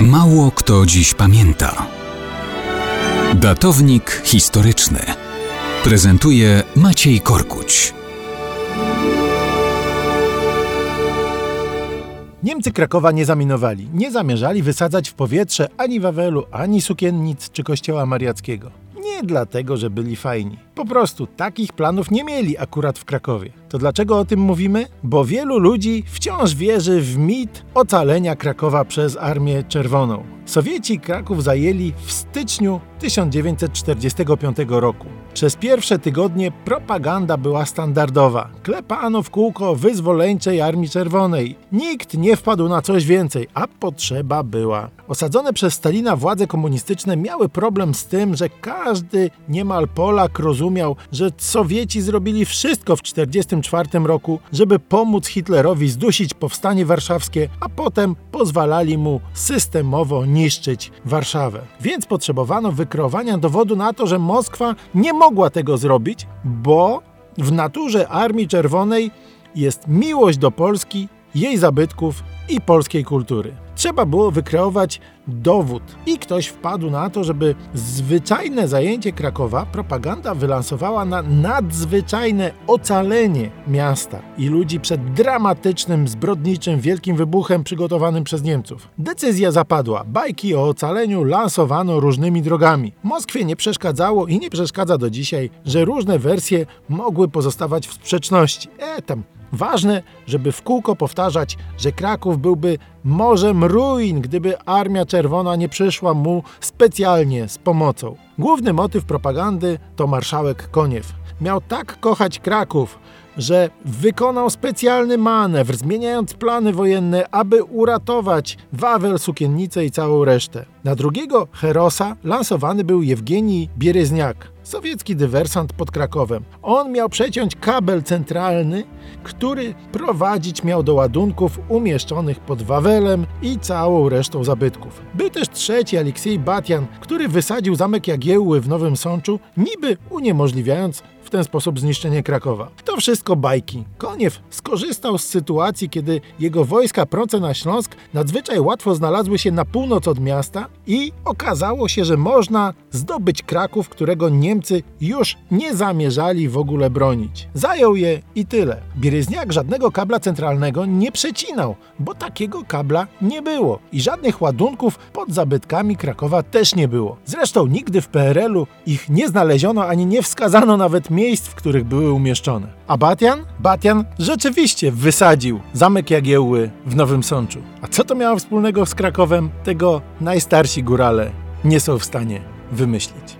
Mało kto dziś pamięta. Datownik historyczny prezentuje Maciej Korkuć. Niemcy Krakowa nie zaminowali. Nie zamierzali wysadzać w powietrze ani Wawelu, ani Sukiennic czy Kościoła Mariackiego. Nie dlatego, że byli fajni. Po prostu takich planów nie mieli akurat w Krakowie. To dlaczego o tym mówimy? Bo wielu ludzi wciąż wierzy w mit ocalenia Krakowa przez Armię Czerwoną. Sowieci Kraków zajęli w styczniu 1945 roku. Przez pierwsze tygodnie propaganda była standardowa. Klepano w kółko wyzwoleńczej Armii Czerwonej. Nikt nie wpadł na coś więcej, a potrzeba była. Osadzone przez Stalina władze komunistyczne miały problem z tym, że każdy niemal Polak rozumiał, że Sowieci zrobili wszystko w 1944 roku, żeby pomóc Hitlerowi zdusić powstanie warszawskie, a potem pozwalali mu systemowo niszczyć Warszawę. Więc potrzebowano wykreowania dowodu na to, że Moskwa nie mogła tego zrobić, bo w naturze Armii Czerwonej jest miłość do Polski, jej zabytków i polskiej kultury. Trzeba było wykreować dowód i ktoś wpadł na to, żeby zwyczajne zajęcie Krakowa propaganda wylansowała na nadzwyczajne ocalenie miasta i ludzi przed dramatycznym, zbrodniczym, wielkim wybuchem przygotowanym przez Niemców. Decyzja zapadła. Bajki o ocaleniu lansowano różnymi drogami. Moskwie nie przeszkadzało i nie przeszkadza do dzisiaj, że różne wersje mogły pozostawać w sprzeczności. E, tam Ważne, żeby w kółko powtarzać, że Kraków byłby morzem ruin, gdyby Armia Czerwona nie przyszła mu specjalnie z pomocą. Główny motyw propagandy to marszałek Koniew. Miał tak kochać Kraków, że wykonał specjalny manewr, zmieniając plany wojenne, aby uratować Wawel, Sukiennicę i całą resztę. Na drugiego Herosa lansowany był Jewgenij Bieryzniak, sowiecki dywersant pod Krakowem. On miał przeciąć kabel centralny, który prowadzić miał do ładunków umieszczonych pod Wawelem i całą resztą zabytków. Był też trzeci Aleksiej Batian, który wysadził zamek Jagiełły w Nowym Sączu, niby uniemożliwiając w ten sposób zniszczenie Krakowa. To wszystko bajki. Koniew skorzystał z sytuacji, kiedy jego wojska proce na Śląsk nadzwyczaj łatwo znalazły się na północ od miasta i okazało się, że można zdobyć Kraków, którego Niemcy już nie zamierzali w ogóle bronić. Zajął je i tyle. Bieryzniak żadnego kabla centralnego nie przecinał, bo takiego kabla nie było i żadnych ładunków pod zabytkami Krakowa też nie było. Zresztą nigdy w PRL-u ich nie znaleziono ani nie wskazano nawet miejsc, w których były umieszczone. A Batian? Batian rzeczywiście wysadził zamek Jagiełły w Nowym Sączu. A co to miało wspólnego z Krakowem? Tego najstarsi górale nie są w stanie wymyślić.